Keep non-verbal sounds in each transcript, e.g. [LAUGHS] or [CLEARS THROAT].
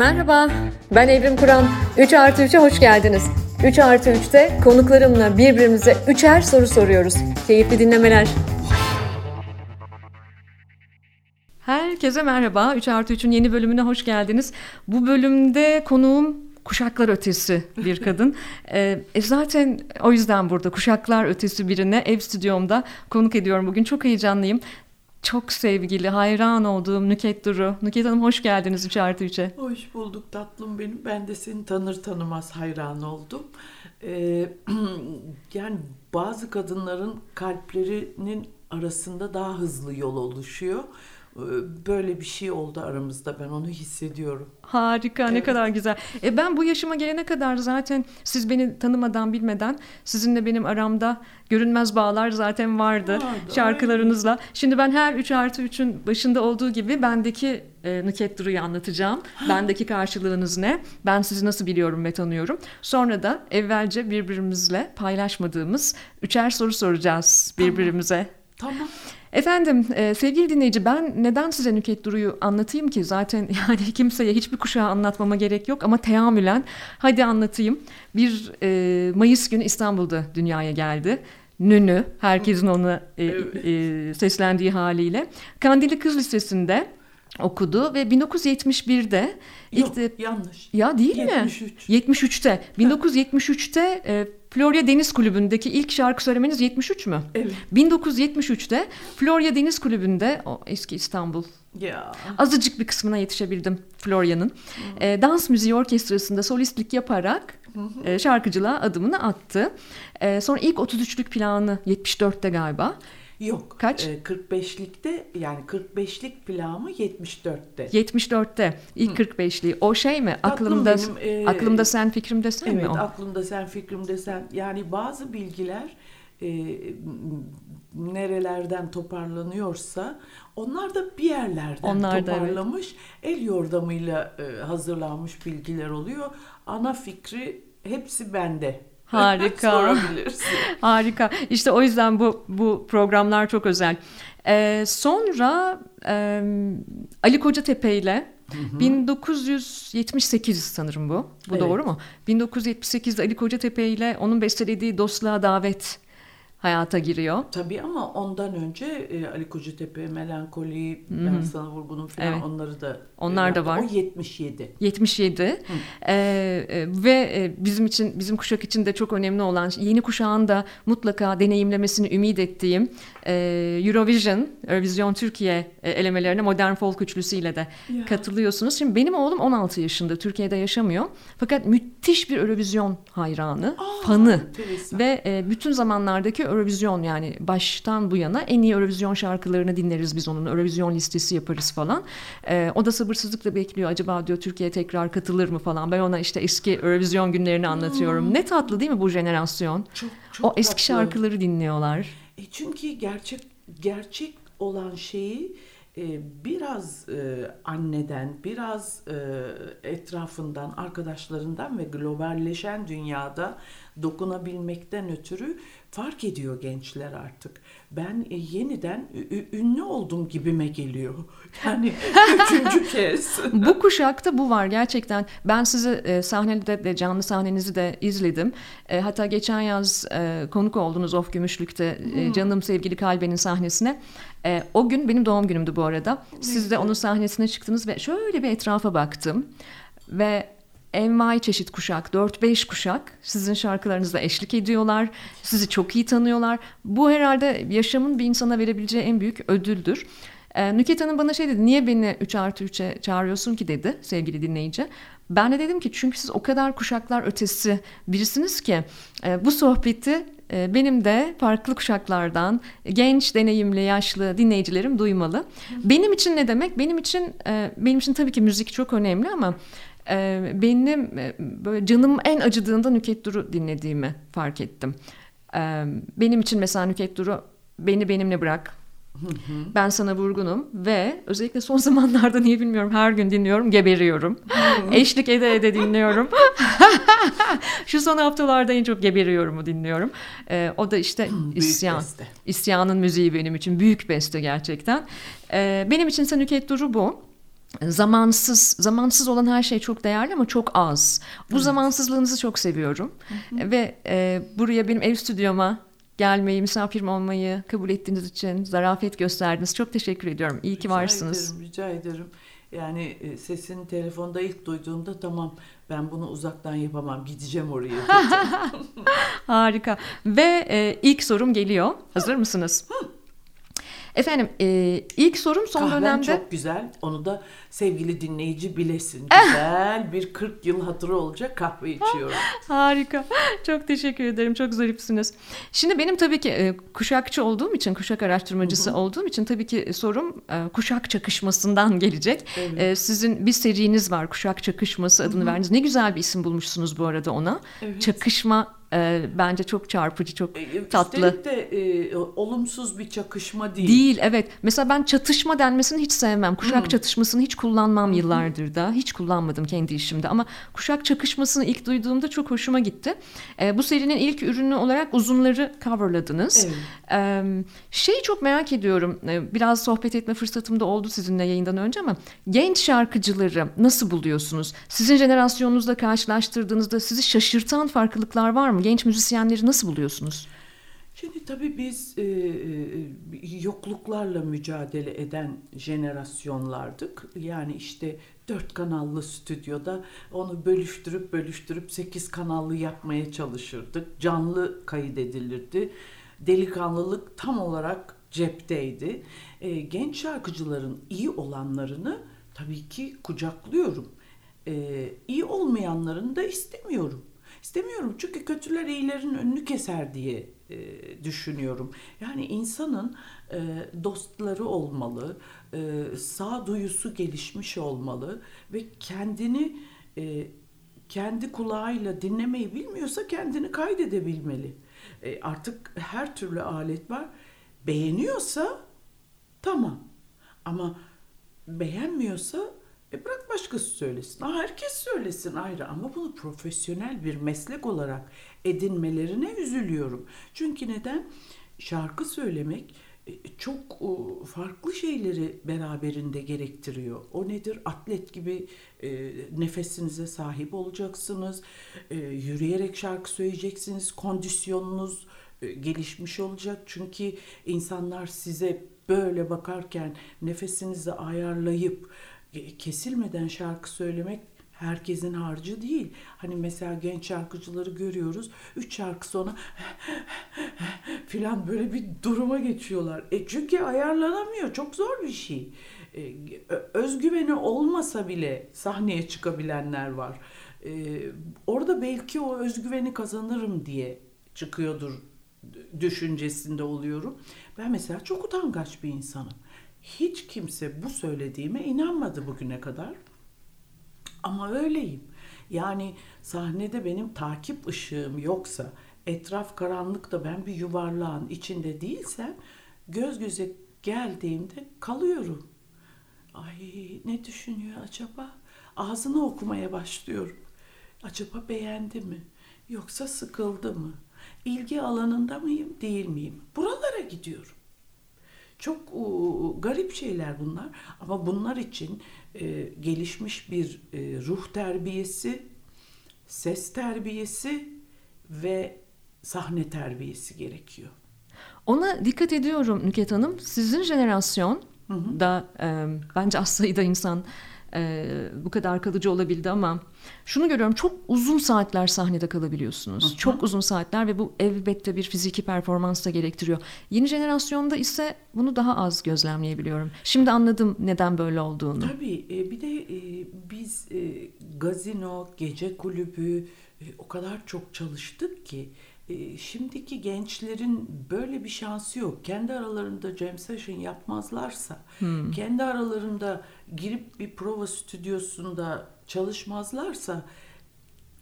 Merhaba, ben Evrim Kur'an. 3 artı 3'e hoş geldiniz. 3 artı 3'te konuklarımla birbirimize üçer soru soruyoruz. Keyifli dinlemeler. Herkese merhaba. 3 artı 3'ün yeni bölümüne hoş geldiniz. Bu bölümde konuğum kuşaklar ötesi bir [LAUGHS] kadın. Ee, e, zaten o yüzden burada kuşaklar ötesi birine ev stüdyomda konuk ediyorum bugün. Çok heyecanlıyım. Çok sevgili, hayran olduğum Nüket Duru. Nüket Hanım hoş geldiniz 3 artı 3'e. Hoş bulduk tatlım benim. Ben de seni tanır tanımaz hayran oldum. Ee, [CLEARS THROAT] yani bazı kadınların kalplerinin arasında daha hızlı yol oluşuyor. Ee, böyle bir şey oldu aramızda ben onu hissediyorum. Harika evet. ne kadar güzel. E ben bu yaşıma gelene kadar zaten siz beni tanımadan bilmeden sizinle benim aramda görünmez bağlar zaten vardı, vardı şarkılarınızla. Aynen. Şimdi ben her 3 artı 3'ün başında olduğu gibi bendeki e, Nüket Duru'yu anlatacağım. bendeki karşılığınız ne? Ben sizi nasıl biliyorum ve tanıyorum. Sonra da evvelce birbirimizle paylaşmadığımız üçer soru soracağız birbirimize. Tamam. Tamam. Efendim e, sevgili dinleyici ben neden size Nüket Duru'yu anlatayım ki? Zaten [LAUGHS] yani kimseye hiçbir kuşağı anlatmama gerek yok ama teamülen hadi anlatayım. Bir e, Mayıs günü İstanbul'da dünyaya geldi. Nünü, herkesin onu e, evet. e, seslendiği haliyle. Kandilli Kız Lisesi'nde okudu ve 1971'de ilk Yok, de, yanlış. Ya değil 73. mi? 73'te. 1973'te e, Florya Deniz Kulübü'ndeki ilk şarkı söylemeniz 73 mü? Evet. 1973'te Florya Deniz Kulübü'nde o eski İstanbul. Ya. Azıcık bir kısmına yetişebildim Florya'nın. E, dans müziği orkestrasında solistlik yaparak e, şarkıcılığa adımını attı. E, sonra ilk 33'lük planı 74'te galiba. Yok. Kaç? E, 45'likte yani 45'lik planı 74'te. 74'te ilk Hı. 45'liği. O şey mi? Tatlım aklımda benim, e, aklımda sen fikrimde sen evet, mi o? Evet, aklımda sen fikrimde sen. Yani bazı bilgiler e, nerelerden toparlanıyorsa onlar da bir yerlerden onlar toparlamış. evet. El yordamıyla e, hazırlanmış bilgiler oluyor. Ana fikri hepsi bende. [LAUGHS] Harika. Harika. İşte o yüzden bu bu programlar çok özel. Ee, sonra e, Ali Kocatepe ile 1978 sanırım bu. Bu evet. doğru mu? 1978'de Ali Kocatepe ile onun bestelediği Dostluğa Davet hayata giriyor. Tabii ama ondan önce e, Ali Kocatepe, Melankoli, Hı-hı. Ben Sana Vurgunum falan evet. onları da onlar da var. O 77. 77. Ee, e, ve e, bizim için bizim kuşak için de çok önemli olan yeni kuşağın da mutlaka deneyimlemesini ümit ettiğim e, Eurovision, Eurovision Türkiye e, elemelerine modern folk üçlüsüyle de ya. katılıyorsunuz. Şimdi benim oğlum 16 yaşında Türkiye'de yaşamıyor. Fakat müthiş bir Eurovision hayranı, Aa, fanı enteresan. ve e, bütün zamanlardaki Eurovision yani baştan bu yana en iyi Eurovision şarkılarını dinleriz biz onun. Eurovision listesi yaparız falan. E, o da sabırsızlıkla bekliyor. Acaba diyor Türkiye tekrar katılır mı falan. Ben ona işte eski Eurovision günlerini anlatıyorum. Hmm. Ne tatlı değil mi bu jenerasyon? Çok, çok o eski tatlı. şarkıları dinliyorlar. E çünkü gerçek gerçek olan şeyi e, biraz e, anneden, biraz e, etrafından, arkadaşlarından ve globalleşen dünyada dokunabilmekten ötürü fark ediyor gençler artık. Ben e, yeniden ünlü oldum gibime geliyor. [LAUGHS] Yani [LAUGHS] üçüncü kez. [LAUGHS] bu kuşakta bu var gerçekten. Ben sizi e, sahnede de canlı sahnenizi de izledim. E, hatta geçen yaz e, konuk oldunuz Of Gümüşlük'te e, hmm. Canım Sevgili Kalbe'nin sahnesine. E, o gün benim doğum günümdü bu arada. Siz de onun sahnesine çıktınız ve şöyle bir etrafa baktım. Ve envai çeşit kuşak, 4-5 kuşak sizin şarkılarınızla eşlik ediyorlar. Sizi çok iyi tanıyorlar. Bu herhalde yaşamın bir insana verebileceği en büyük ödüldür. Ee, Nüket Hanım bana şey dedi, niye beni 3 artı 3'e çağırıyorsun ki dedi sevgili dinleyici. Ben de dedim ki çünkü siz o kadar kuşaklar ötesi birisiniz ki e, bu sohbeti e, benim de farklı kuşaklardan genç, deneyimli, yaşlı dinleyicilerim duymalı. Benim için ne demek? Benim için e, benim için tabii ki müzik çok önemli ama e, benim e, böyle canım en acıdığında Nüket Duru dinlediğimi fark ettim. E, benim için mesela Nüket Duru beni benimle bırak. Ben sana vurgunum ve özellikle son [LAUGHS] zamanlarda niye bilmiyorum her gün dinliyorum geberiyorum. Eşlik ede ede dinliyorum. [LAUGHS] Şu son haftalarda en çok geberiyorumu dinliyorum. Ee, o da işte isyan. Beste. İsyanın müziği benim için büyük beste gerçekten. Ee, benim için Nüket Duru bu. Zamansız zamansız olan her şey çok değerli ama çok az. Bu evet. zamansızlığınızı çok seviyorum. Hı hı. Ve e, buraya benim ev stüdyoma gelmeyi, misafirim olmayı kabul ettiğiniz için zarafet gösterdiniz. Çok teşekkür ediyorum. İyi ki rica varsınız. Ederim, rica ederim. Yani e, sesini telefonda ilk duyduğumda tamam ben bunu uzaktan yapamam gideceğim oraya. [LAUGHS] Harika. Ve e, ilk sorum geliyor. Hazır mısınız? Efendim e, ilk sorum son Kahven dönemde... çok güzel. Onu da sevgili dinleyici bilesin. [LAUGHS] Güzel bir 40 yıl hatırı olacak kahve içiyorum. [LAUGHS] Harika. Çok teşekkür ederim. Çok zarifsiniz. Şimdi benim tabii ki e, kuşakçı olduğum için, kuşak araştırmacısı olduğum için tabii ki sorum e, kuşak çakışmasından gelecek. Evet. E, sizin bir seriniz var Kuşak Çakışması adını verdiniz. Ne güzel bir isim bulmuşsunuz bu arada ona. Evet. Çakışma e, bence çok çarpıcı, çok e, tatlı. Üstelik de e, olumsuz bir çakışma değil. Değil, evet. Mesela ben çatışma denmesini hiç sevmem. Kuşak hmm. çatışmasını hiç kullanmam hmm. yıllardır da. Hiç kullanmadım kendi işimde. Ama kuşak çakışmasını ilk duyduğumda çok hoşuma gitti. E, bu serinin ilk ürünü olarak uzunları coverladınız. Evet. E, şeyi çok merak ediyorum. E, biraz sohbet etme fırsatım da oldu sizinle yayından önce ama genç şarkıcıları nasıl buluyorsunuz? Sizin jenerasyonunuzla karşılaştırdığınızda sizi şaşırtan farklılıklar var mı? Genç müzisyenleri nasıl buluyorsunuz? Şimdi tabii biz e, e, yokluklarla mücadele eden jenerasyonlardık. Yani işte dört kanallı stüdyoda onu bölüştürüp bölüştürüp sekiz kanallı yapmaya çalışırdık. Canlı kaydedilirdi. Delikanlılık tam olarak cepteydi. E, genç şarkıcıların iyi olanlarını tabii ki kucaklıyorum. E, iyi olmayanlarını da istemiyorum. İstemiyorum çünkü kötüler iyilerin önünü keser diye e, düşünüyorum. Yani insanın e, dostları olmalı, e, sağduyusu gelişmiş olmalı ve kendini e, kendi kulağıyla dinlemeyi bilmiyorsa kendini kaydedebilmeli. Artık her türlü alet var. Beğeniyorsa tamam ama beğenmiyorsa e bırak başkası söylesin. Herkes söylesin ayrı ama bunu profesyonel bir meslek olarak edinmelerine üzülüyorum. Çünkü neden? Şarkı söylemek e, çok farklı şeyleri beraberinde gerektiriyor. O nedir? Atlet gibi e, nefesinize sahip olacaksınız. E, yürüyerek şarkı söyleyeceksiniz. Kondisyonunuz gelişmiş olacak. Çünkü insanlar size böyle bakarken nefesinizi ayarlayıp kesilmeden şarkı söylemek herkesin harcı değil. Hani mesela genç şarkıcıları görüyoruz. Üç şarkı sonra [LAUGHS] filan böyle bir duruma geçiyorlar. E çünkü ayarlanamıyor. Çok zor bir şey. E, özgüveni olmasa bile sahneye çıkabilenler var. E, orada belki o özgüveni kazanırım diye çıkıyordur düşüncesinde oluyorum. Ben mesela çok utangaç bir insanım. Hiç kimse bu söylediğime inanmadı bugüne kadar. Ama öyleyim. Yani sahnede benim takip ışığım yoksa, etraf karanlıkta ben bir yuvarlağın içinde değilsem göz göze geldiğimde kalıyorum. Ay ne düşünüyor acaba? Ağzını okumaya başlıyorum. Acaba beğendi mi? Yoksa sıkıldı mı? İlgi alanında mıyım, değil miyim? Buralara gidiyorum. Çok garip şeyler bunlar ama bunlar için e, gelişmiş bir e, ruh terbiyesi, ses terbiyesi ve sahne terbiyesi gerekiyor. Ona dikkat ediyorum Nüket Hanım. Sizin jenerasyon da e, bence az sayıda insan e, bu kadar kalıcı olabildi ama şunu görüyorum çok uzun saatler sahnede kalabiliyorsunuz. Hı-hı. Çok uzun saatler ve bu elbette bir fiziki performans da gerektiriyor. Yeni jenerasyonda ise bunu daha az gözlemleyebiliyorum. Şimdi anladım neden böyle olduğunu. Tabii e, bir de e, biz e, gazino, gece kulübü o kadar çok çalıştık ki şimdiki gençlerin böyle bir şansı yok. Kendi aralarında jam session yapmazlarsa, hmm. kendi aralarında girip bir prova stüdyosunda çalışmazlarsa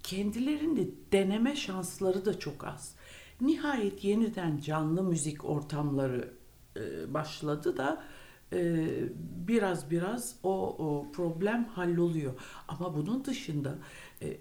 kendilerini deneme şansları da çok az. Nihayet yeniden canlı müzik ortamları e, başladı da e, biraz biraz o, o problem halloluyor. Ama bunun dışında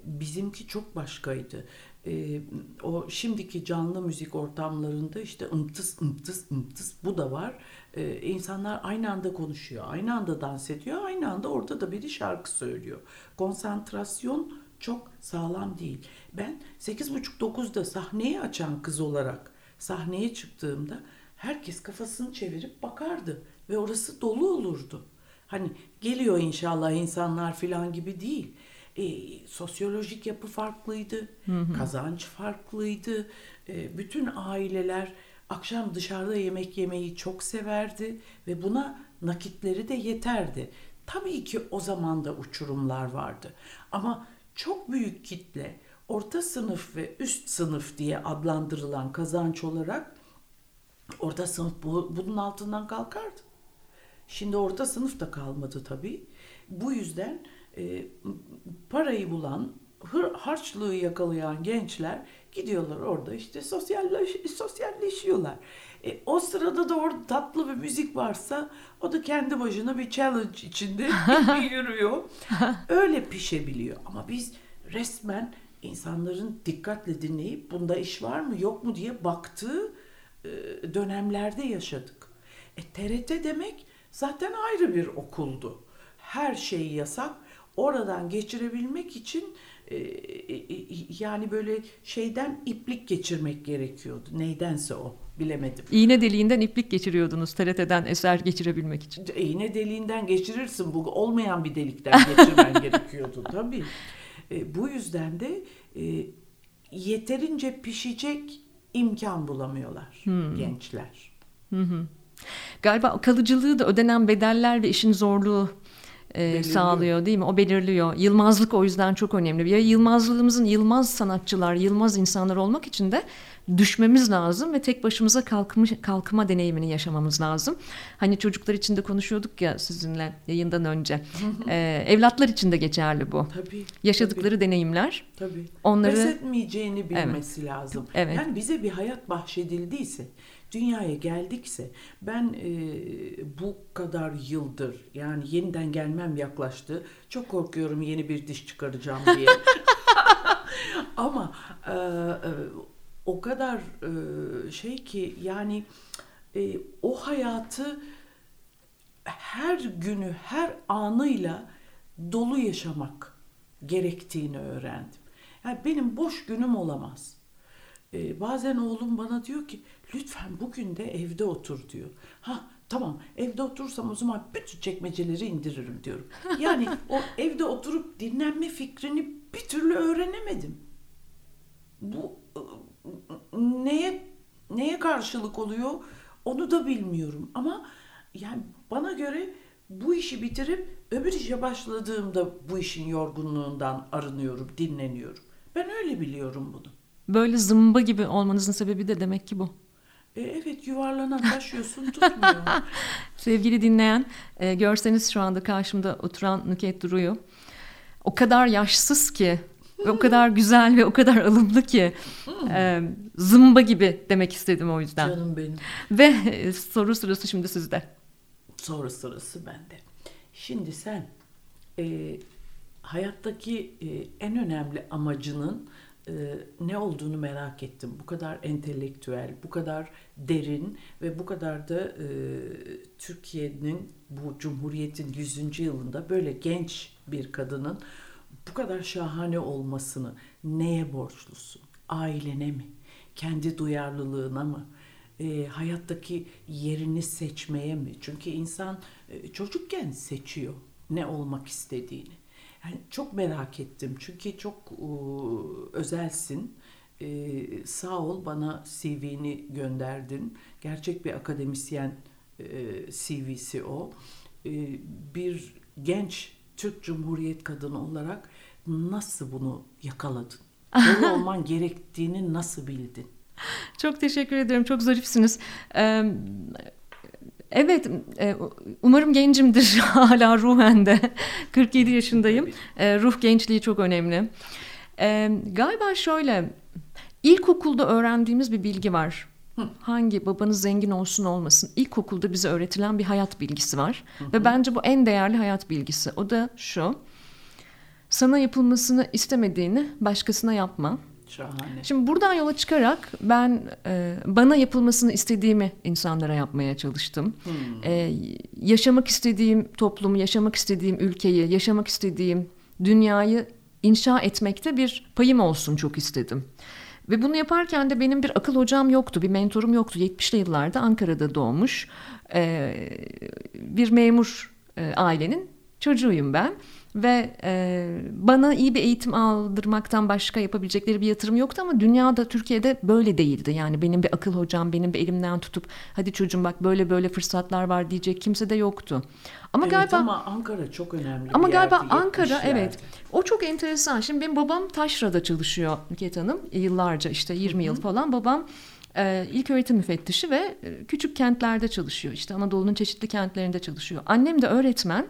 bizimki çok başkaydı e, o şimdiki canlı müzik ortamlarında işte ımtıs ımtıs ımtıs bu da var. E, insanlar aynı anda konuşuyor, aynı anda dans ediyor, aynı anda orada da biri şarkı söylüyor. Konsantrasyon çok sağlam değil. Ben 8.30-9'da sahneyi açan kız olarak sahneye çıktığımda herkes kafasını çevirip bakardı ve orası dolu olurdu. Hani geliyor inşallah insanlar filan gibi değil. E, sosyolojik yapı farklıydı, hı hı. kazanç farklıydı. E, bütün aileler akşam dışarıda yemek yemeyi çok severdi ve buna nakitleri de yeterdi. Tabii ki o zaman da uçurumlar vardı. Ama çok büyük kitle orta sınıf ve üst sınıf diye adlandırılan kazanç olarak orta sınıf bu, bunun altından kalkardı. Şimdi orta sınıf da kalmadı tabii. Bu yüzden e, parayı bulan, harçlığı yakalayan gençler gidiyorlar orada işte sosyalleş, sosyalleşiyorlar. E, o sırada da orada tatlı bir müzik varsa o da kendi başına bir challenge içinde [LAUGHS] yürüyor. Öyle pişebiliyor. Ama biz resmen insanların dikkatle dinleyip bunda iş var mı yok mu diye baktığı e, dönemlerde yaşadık. E, TRT demek zaten ayrı bir okuldu. Her şey yasak. Oradan geçirebilmek için e, e, yani böyle şeyden iplik geçirmek gerekiyordu. Neydense o bilemedim. İğne deliğinden iplik geçiriyordunuz TRT'den eser geçirebilmek için. İğne deliğinden geçirirsin bu olmayan bir delikten geçirmen [LAUGHS] gerekiyordu tabii. E, bu yüzden de e, yeterince pişecek imkan bulamıyorlar hmm. gençler. Hı hı. Galiba kalıcılığı da ödenen bedeller ve işin zorluğu e, sağlıyor değil mi? O belirliyor. Yılmazlık o yüzden çok önemli. Ya yılmazlığımızın yılmaz sanatçılar, yılmaz insanlar olmak için de düşmemiz lazım ve tek başımıza kalkmış, kalkma deneyimini yaşamamız lazım. Hani çocuklar için de konuşuyorduk ya sizinle yayından önce. ee, [LAUGHS] evlatlar için de geçerli bu. Tabii. Yaşadıkları tabii. deneyimler. Tabii. Onları pes etmeyeceğini bilmesi evet. lazım. Evet. Yani bize bir hayat bahşedildiyse, dünyaya geldikse ben e, bu kadar yıldır yani yeniden gelmem yaklaştı. Çok korkuyorum yeni bir diş çıkaracağım diye. [LAUGHS] Ama e, e, o kadar e, şey ki yani e, o hayatı her günü, her anıyla dolu yaşamak gerektiğini öğrendim. Yani benim boş günüm olamaz. Ee, bazen oğlum bana diyor ki lütfen bugün de evde otur diyor. Ha tamam evde oturursam o zaman bütün çekmeceleri indiririm diyorum. [LAUGHS] Yani o evde oturup dinlenme fikrini bir türlü öğrenemedim. Bu neye neye karşılık oluyor onu da bilmiyorum ama yani bana göre bu işi bitirip öbür işe başladığımda bu işin yorgunluğundan arınıyorum, dinleniyorum. Ben öyle biliyorum bunu. Böyle zımba gibi olmanızın sebebi de demek ki bu. E, evet yuvarlanan taşıyorsun tutmuyor. [LAUGHS] Sevgili dinleyen e, görseniz şu anda karşımda oturan Nüket Duru'yu. O kadar yaşsız ki ve o kadar güzel ve o kadar alımlı ki e, zımba gibi demek istedim o yüzden. Canım benim. Ve e, soru sırası şimdi sizde. Soru sırası bende. Şimdi sen e, hayattaki e, en önemli amacının e, ne olduğunu merak ettim. Bu kadar entelektüel, bu kadar derin ve bu kadar da e, Türkiye'nin bu Cumhuriyet'in 100. yılında böyle genç bir kadının bu kadar şahane olmasını neye borçlusun? Ailene mi? Kendi duyarlılığına mı? E, hayattaki yerini seçmeye mi? Çünkü insan e, çocukken seçiyor ne olmak istediğini. Yani çok merak ettim çünkü çok e, özelsin. E, sağ ol bana CV'ni gönderdin. Gerçek bir akademisyen e, CV'si o. E, bir genç Türk Cumhuriyet kadını olarak nasıl bunu yakaladın? Böyle [LAUGHS] olman gerektiğini nasıl bildin? Çok teşekkür ederim. Çok zarifsiniz. Ee, evet, e, umarım gencimdir [LAUGHS] hala ruhen de. [LAUGHS] 47 yaşındayım. Ee, ruh gençliği çok önemli. Ee, galiba şöyle, ilkokulda öğrendiğimiz bir bilgi var. Hangi babanız zengin olsun olmasın ilkokulda bize öğretilen bir hayat bilgisi var. Ve bence bu en değerli hayat bilgisi. O da şu. Sana yapılmasını istemediğini başkasına yapma. Şahane. Şimdi buradan yola çıkarak ben e, bana yapılmasını istediğimi insanlara yapmaya çalıştım. Hmm. E, yaşamak istediğim toplumu, yaşamak istediğim ülkeyi, yaşamak istediğim dünyayı inşa etmekte bir payım olsun çok istedim. Ve bunu yaparken de benim bir akıl hocam yoktu, bir mentorum yoktu. 70'li yıllarda Ankara'da doğmuş e, bir memur e, ailenin çocuğuyum ben. Ve e, bana iyi bir eğitim aldırmaktan başka yapabilecekleri bir yatırım yoktu ama dünyada Türkiye'de böyle değildi. Yani benim bir akıl hocam benim bir elimden tutup hadi çocuğum bak böyle böyle fırsatlar var diyecek kimse de yoktu. Ama evet, galiba ama Ankara çok önemli. Ama galiba Ankara evet. O çok enteresan. Şimdi benim babam Taşra'da çalışıyor Nüket Hanım. Yıllarca işte 20 Hı-hı. yıl falan. Babam e, ilk öğretim müfettişi ve e, küçük kentlerde çalışıyor. İşte Anadolu'nun çeşitli kentlerinde çalışıyor. Annem de öğretmen.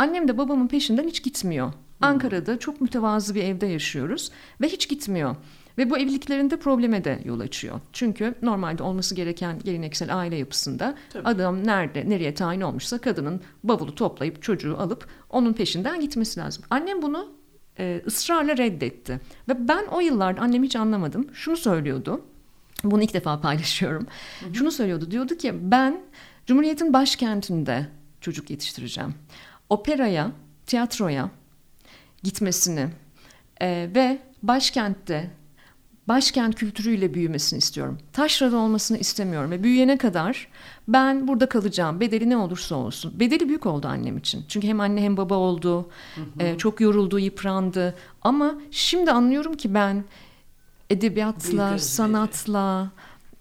Annem de babamın peşinden hiç gitmiyor. Ankara'da çok mütevazı bir evde yaşıyoruz ve hiç gitmiyor. Ve bu evliliklerinde probleme de yol açıyor. Çünkü normalde olması gereken geleneksel aile yapısında Tabii. adam nerede, nereye tayin olmuşsa kadının bavulu toplayıp çocuğu alıp onun peşinden gitmesi lazım. Annem bunu e, ısrarla reddetti. Ve ben o yıllarda annem hiç anlamadım. Şunu söylüyordu. Bunu ilk defa paylaşıyorum. Hı hı. Şunu söylüyordu. Diyordu ki ben Cumhuriyet'in başkentinde çocuk yetiştireceğim. Operaya, tiyatroya gitmesini e, ve başkentte başkent kültürüyle büyümesini istiyorum. Taşrada olmasını istemiyorum ve büyüyene kadar ben burada kalacağım. Bedeli ne olursa olsun. Bedeli büyük oldu annem için. Çünkü hem anne hem baba oldu. Hı hı. E, çok yoruldu, yıprandı. Ama şimdi anlıyorum ki ben edebiyatla, sanatla,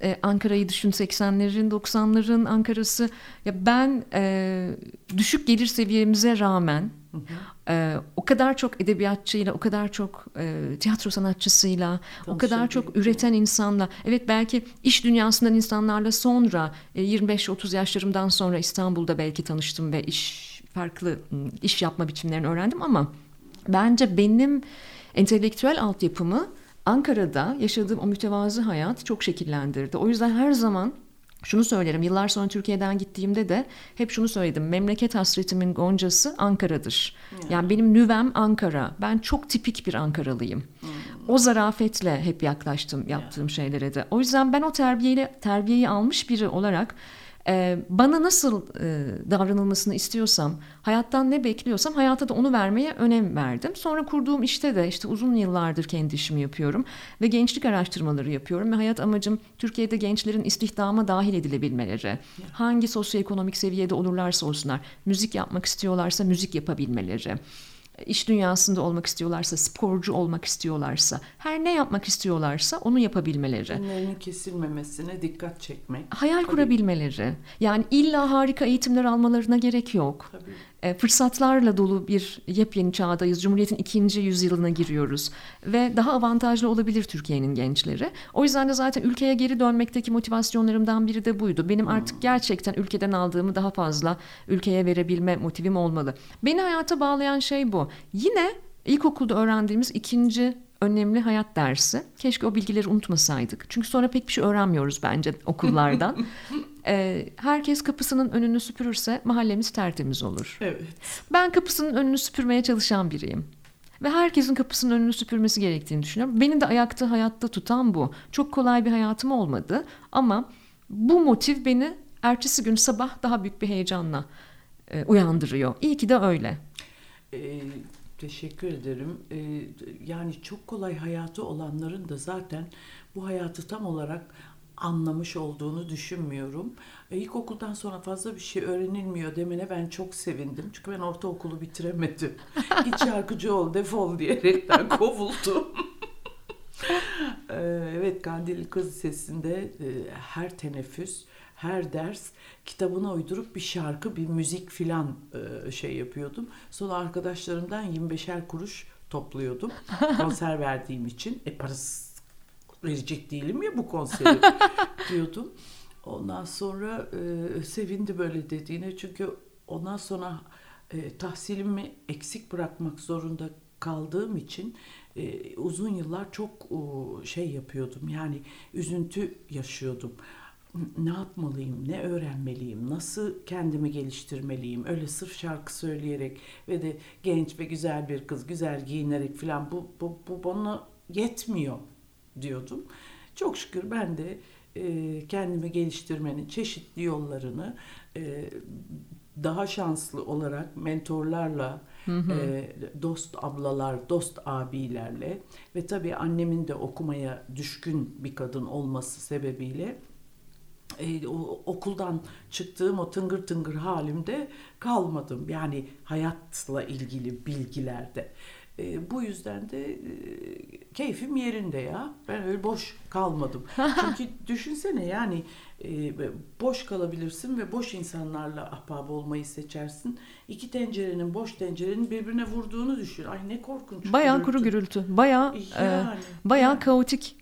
e, Ankara'yı düşün 80'lerin 90'ların Ankara'sı ya ben e, düşük gelir seviyemize rağmen hı hı. E, o kadar çok edebiyatçıyla o kadar çok e, tiyatro sanatçısıyla o kadar çok üreten insanla evet belki iş dünyasından insanlarla sonra e, 25-30 yaşlarımdan sonra İstanbul'da belki tanıştım ve iş farklı iş yapma biçimlerini öğrendim ama bence benim entelektüel altyapımı Ankara'da yaşadığım o mütevazı hayat çok şekillendirdi. O yüzden her zaman şunu söylerim yıllar sonra Türkiye'den gittiğimde de hep şunu söyledim. Memleket hasretimin goncası Ankara'dır. Hmm. Yani benim nüvem Ankara. Ben çok tipik bir Ankaralıyım. Hmm. O zarafetle hep yaklaştım yaptığım yeah. şeylere de. O yüzden ben o terbiyeyle terbiyeyi almış biri olarak ee, bana nasıl e, davranılmasını istiyorsam, hayattan ne bekliyorsam hayata da onu vermeye önem verdim. Sonra kurduğum işte de işte uzun yıllardır kendi işimi yapıyorum ve gençlik araştırmaları yapıyorum ve hayat amacım Türkiye'de gençlerin istihdama dahil edilebilmeleri. Hangi sosyoekonomik seviyede olurlarsa olsunlar, müzik yapmak istiyorlarsa müzik yapabilmeleri iş dünyasında olmak istiyorlarsa, sporcu olmak istiyorlarsa, her ne yapmak istiyorlarsa onu yapabilmeleri. Önlerinin kesilmemesine dikkat çekmek. Hayal Tabii. kurabilmeleri. Yani illa harika eğitimler almalarına gerek yok. Tabii. E, fırsatlarla dolu bir yepyeni çağdayız. Cumhuriyet'in ikinci yüzyılına giriyoruz ve daha avantajlı olabilir Türkiye'nin gençleri. O yüzden de zaten ülkeye geri dönmekteki motivasyonlarımdan biri de buydu. Benim hmm. artık gerçekten ülkeden aldığımı daha fazla ülkeye verebilme motivim olmalı. Beni hayata bağlayan şey bu. Yine ilkokulda öğrendiğimiz ikinci önemli hayat dersi. Keşke o bilgileri unutmasaydık. Çünkü sonra pek bir şey öğrenmiyoruz bence okullardan. [LAUGHS] e, herkes kapısının önünü süpürürse mahallemiz tertemiz olur. Evet. Ben kapısının önünü süpürmeye çalışan biriyim. Ve herkesin kapısının önünü süpürmesi gerektiğini düşünüyorum. Beni de ayakta hayatta tutan bu. Çok kolay bir hayatım olmadı ama bu motiv beni ertesi gün sabah daha büyük bir heyecanla e, uyandırıyor. İyi ki de öyle. Ee, teşekkür ederim. Ee, yani çok kolay hayatı olanların da zaten bu hayatı tam olarak anlamış olduğunu düşünmüyorum. E, ilkokuldan sonra fazla bir şey öğrenilmiyor demene ben çok sevindim. Çünkü ben ortaokulu bitiremedim. [LAUGHS] Git şarkıcı ol defol diyerekten kovuldum. [LAUGHS] e, evet Kandil Kız Lisesi'nde e, her teneffüs, her ders kitabına uydurup bir şarkı, bir müzik filan e, şey yapıyordum. Sonra arkadaşlarımdan 25'er kuruş topluyordum. [LAUGHS] Konser verdiğim için. E parası verecek değilim ya bu konseri [LAUGHS] diyordum. Ondan sonra e, sevindi böyle dediğine çünkü ondan sonra e, tahsilimi eksik bırakmak zorunda kaldığım için e, uzun yıllar çok e, şey yapıyordum yani üzüntü yaşıyordum. Ne yapmalıyım, ne öğrenmeliyim, nasıl kendimi geliştirmeliyim, öyle sırf şarkı söyleyerek ve de genç ve güzel bir kız, güzel giyinerek falan bu, bu, bu bana yetmiyor diyordum. Çok şükür ben de e, kendimi geliştirmenin çeşitli yollarını e, daha şanslı olarak mentorlarla, hı hı. E, dost ablalar, dost abilerle ve tabii annemin de okumaya düşkün bir kadın olması sebebiyle e, o, okuldan çıktığım o tıngır tıngır halimde kalmadım. Yani hayatla ilgili bilgilerde. E, bu yüzden de e, keyfim yerinde ya. Ben öyle boş kalmadım. [LAUGHS] Çünkü düşünsene yani e, boş kalabilirsin ve boş insanlarla ahbap olmayı seçersin. İki tencerenin, boş tencerenin birbirine vurduğunu düşün. Ay ne korkunç. Bayağı gürültü. kuru gürültü. Bayağı, yani, e, bayağı yani. kaotik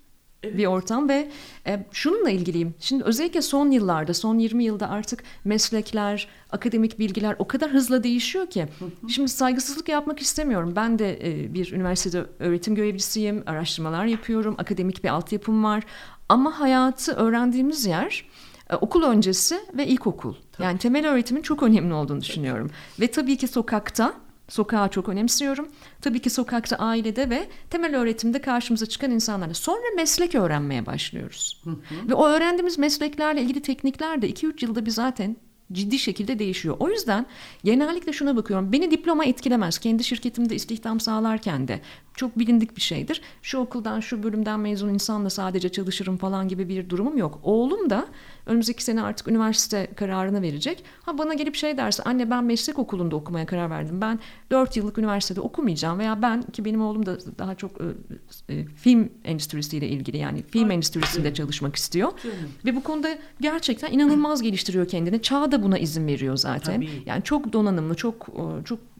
Evet. bir ortam ve e, şununla ilgiliyim. Şimdi özellikle son yıllarda, son 20 yılda artık meslekler, akademik bilgiler o kadar hızlı değişiyor ki. Şimdi saygısızlık yapmak istemiyorum. Ben de e, bir üniversitede öğretim görevlisiyim, araştırmalar yapıyorum, akademik bir altyapım var. Ama hayatı öğrendiğimiz yer e, okul öncesi ve ilkokul. Tabii. Yani temel öğretimin çok önemli olduğunu düşünüyorum. Ve tabii ki sokakta Sokağı çok önemsiyorum. Tabii ki sokakta, ailede ve temel öğretimde karşımıza çıkan insanlarla. Sonra meslek öğrenmeye başlıyoruz. Hı hı. Ve o öğrendiğimiz mesleklerle ilgili teknikler de 2-3 yılda bir zaten ciddi şekilde değişiyor. O yüzden genellikle şuna bakıyorum. Beni diploma etkilemez. Kendi şirketimde istihdam sağlarken de çok bilindik bir şeydir. Şu okuldan, şu bölümden mezun insanla sadece çalışırım falan gibi bir durumum yok. Oğlum da önümüzdeki sene artık üniversite kararını verecek. Ha bana gelip şey derse anne ben meslek okulunda okumaya karar verdim. Ben 4 yıllık üniversitede okumayacağım veya ben ki benim oğlum da daha çok e, film endüstrisiyle ilgili yani film Ay, endüstrisinde çalışmak istiyor. Ve bu konuda gerçekten inanılmaz geliştiriyor kendini. Çağ da buna izin veriyor zaten. Tabii. Yani çok donanımlı, çok çok e,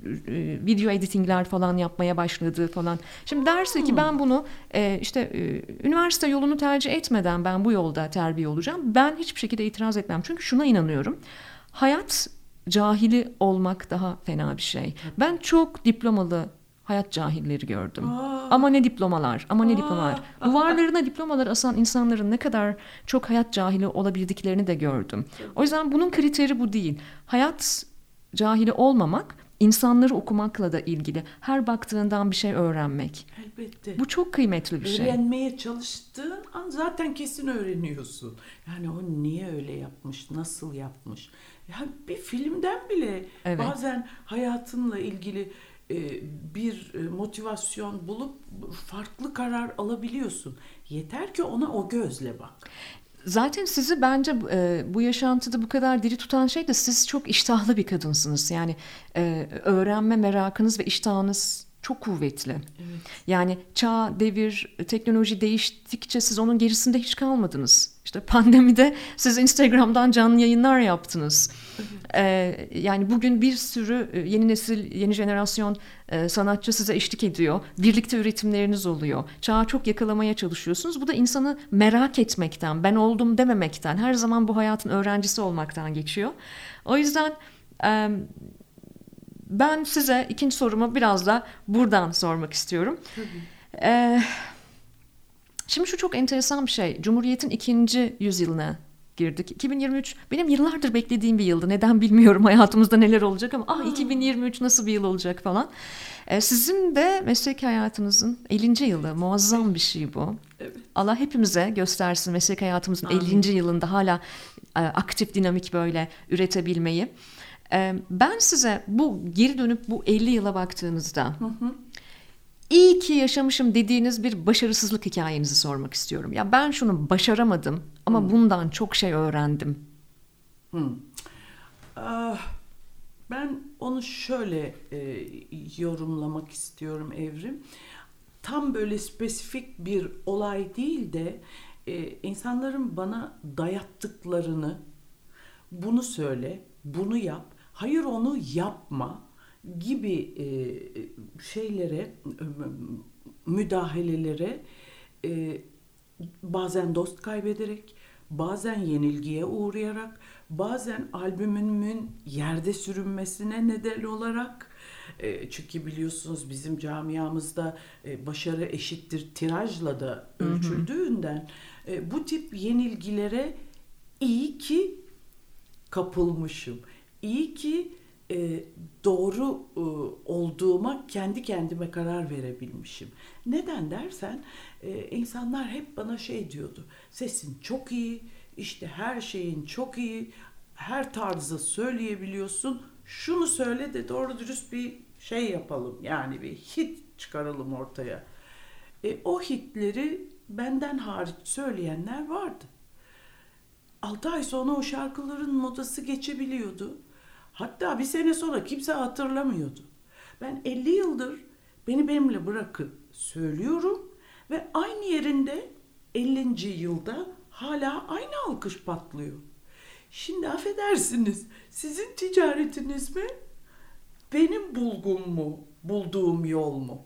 video editingler falan yapmaya başladı falan. Şimdi derse ki ben bunu e, işte e, üniversite yolunu tercih etmeden ben bu yolda terbiye olacağım. Ben hiçbir şekilde itiraz etmem. Çünkü şuna inanıyorum. Hayat cahili olmak daha fena bir şey. Ben çok diplomalı hayat cahilleri gördüm. Aa. Ama ne diplomalar, ama ne Aa. diplomalar. Duvarlarına diplomalar asan insanların ne kadar çok hayat cahili olabildiklerini de gördüm. O yüzden bunun kriteri bu değil. Hayat cahili olmamak insanları okumakla da ilgili. Her baktığından bir şey öğrenmek. Elbette. Bu çok kıymetli bir Öğrenmeye şey. Öğrenmeye çalıştığın an zaten kesin öğreniyorsun. Yani o niye öyle yapmış, nasıl yapmış. Yani bir filmden bile evet. bazen hayatınla ilgili e, bir e, motivasyon bulup farklı karar alabiliyorsun. Yeter ki ona o gözle bak. Zaten sizi bence e, bu yaşantıda bu kadar diri tutan şey de siz çok iştahlı bir kadınsınız. Yani e, öğrenme merakınız ve iştahınız çok kuvvetli. Evet. Yani çağ, devir, teknoloji değiştikçe siz onun gerisinde hiç kalmadınız. İşte pandemide siz Instagram'dan canlı yayınlar yaptınız. Ee, yani bugün bir sürü e, yeni nesil, yeni jenerasyon e, sanatçı size eşlik ediyor. Birlikte üretimleriniz oluyor. Çağı çok yakalamaya çalışıyorsunuz. Bu da insanı merak etmekten, ben oldum dememekten, her zaman bu hayatın öğrencisi olmaktan geçiyor. O yüzden... E, ben size ikinci sorumu biraz da buradan sormak istiyorum. Ee, şimdi şu çok enteresan bir şey. Cumhuriyet'in ikinci yüzyılına girdik. 2023 benim yıllardır beklediğim bir yıldı. Neden bilmiyorum [LAUGHS] hayatımızda neler olacak ama ah 2023 nasıl bir yıl olacak falan. Ee, sizin de meslek hayatınızın 50. yılı muazzam bir şey bu. Evet. Allah hepimize göstersin meslek hayatımızın Amin. 50. yılında hala e, aktif dinamik böyle üretebilmeyi. Ben size bu geri dönüp bu 50 yıla baktığınızda hı hı. iyi ki yaşamışım dediğiniz bir başarısızlık hikayenizi sormak istiyorum. Ya ben şunu başaramadım ama hı. bundan çok şey öğrendim. Hı. Ah, ben onu şöyle e, yorumlamak istiyorum Evrim. Tam böyle spesifik bir olay değil de e, insanların bana dayattıklarını bunu söyle, bunu yap, hayır onu yapma gibi e, şeylere, müdahalelere e, bazen dost kaybederek, bazen yenilgiye uğrayarak, bazen albümümün yerde sürünmesine neden olarak e, çünkü biliyorsunuz bizim camiamızda e, başarı eşittir tirajla da ölçüldüğünden e, bu tip yenilgilere iyi ki kapılmışım. İyi ki e, doğru e, olduğuma kendi kendime karar verebilmişim. Neden dersen e, insanlar hep bana şey diyordu. Sesin çok iyi, işte her şeyin çok iyi, her tarzı söyleyebiliyorsun. Şunu söyle de doğru dürüst bir şey yapalım. Yani bir hit çıkaralım ortaya. E, o hitleri benden hariç söyleyenler vardı. 6 ay sonra o şarkıların modası geçebiliyordu. Hatta bir sene sonra kimse hatırlamıyordu. Ben 50 yıldır beni benimle bırakın söylüyorum ve aynı yerinde 50. yılda hala aynı alkış patlıyor. Şimdi affedersiniz sizin ticaretiniz mi? Benim bulgum mu? Bulduğum yol mu?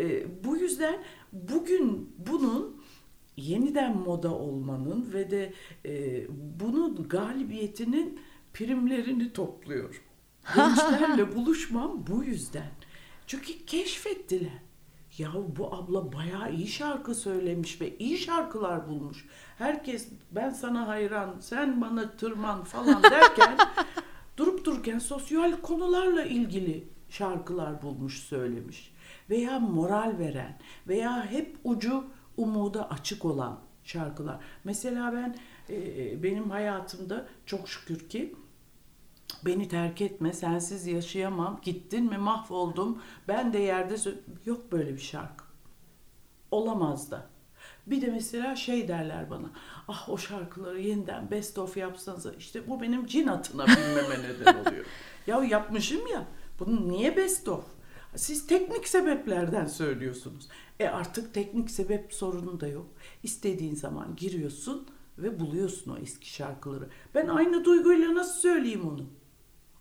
Ee, bu yüzden bugün bunun yeniden moda olmanın ve de e, bunun galibiyetinin primlerini topluyorum. [LAUGHS] Gençlerle buluşmam bu yüzden. Çünkü keşfettiler. Ya bu abla bayağı iyi şarkı söylemiş ve iyi şarkılar bulmuş. Herkes ben sana hayran, sen bana tırman falan [LAUGHS] derken durup dururken sosyal konularla ilgili şarkılar bulmuş söylemiş. Veya moral veren veya hep ucu umuda açık olan şarkılar. Mesela ben e, benim hayatımda çok şükür ki beni terk etme, sensiz yaşayamam, gittin mi mahvoldum, ben de yerde yok böyle bir şarkı. Olamaz da. Bir de mesela şey derler bana, ah o şarkıları yeniden best of yapsanız işte bu benim cin atına binmeme [LAUGHS] neden oluyor. ya yapmışım ya, bunu niye best of? Siz teknik sebeplerden söylüyorsunuz. E artık teknik sebep sorunu da yok. İstediğin zaman giriyorsun ve buluyorsun o eski şarkıları. Ben aynı duyguyla nasıl söyleyeyim onu?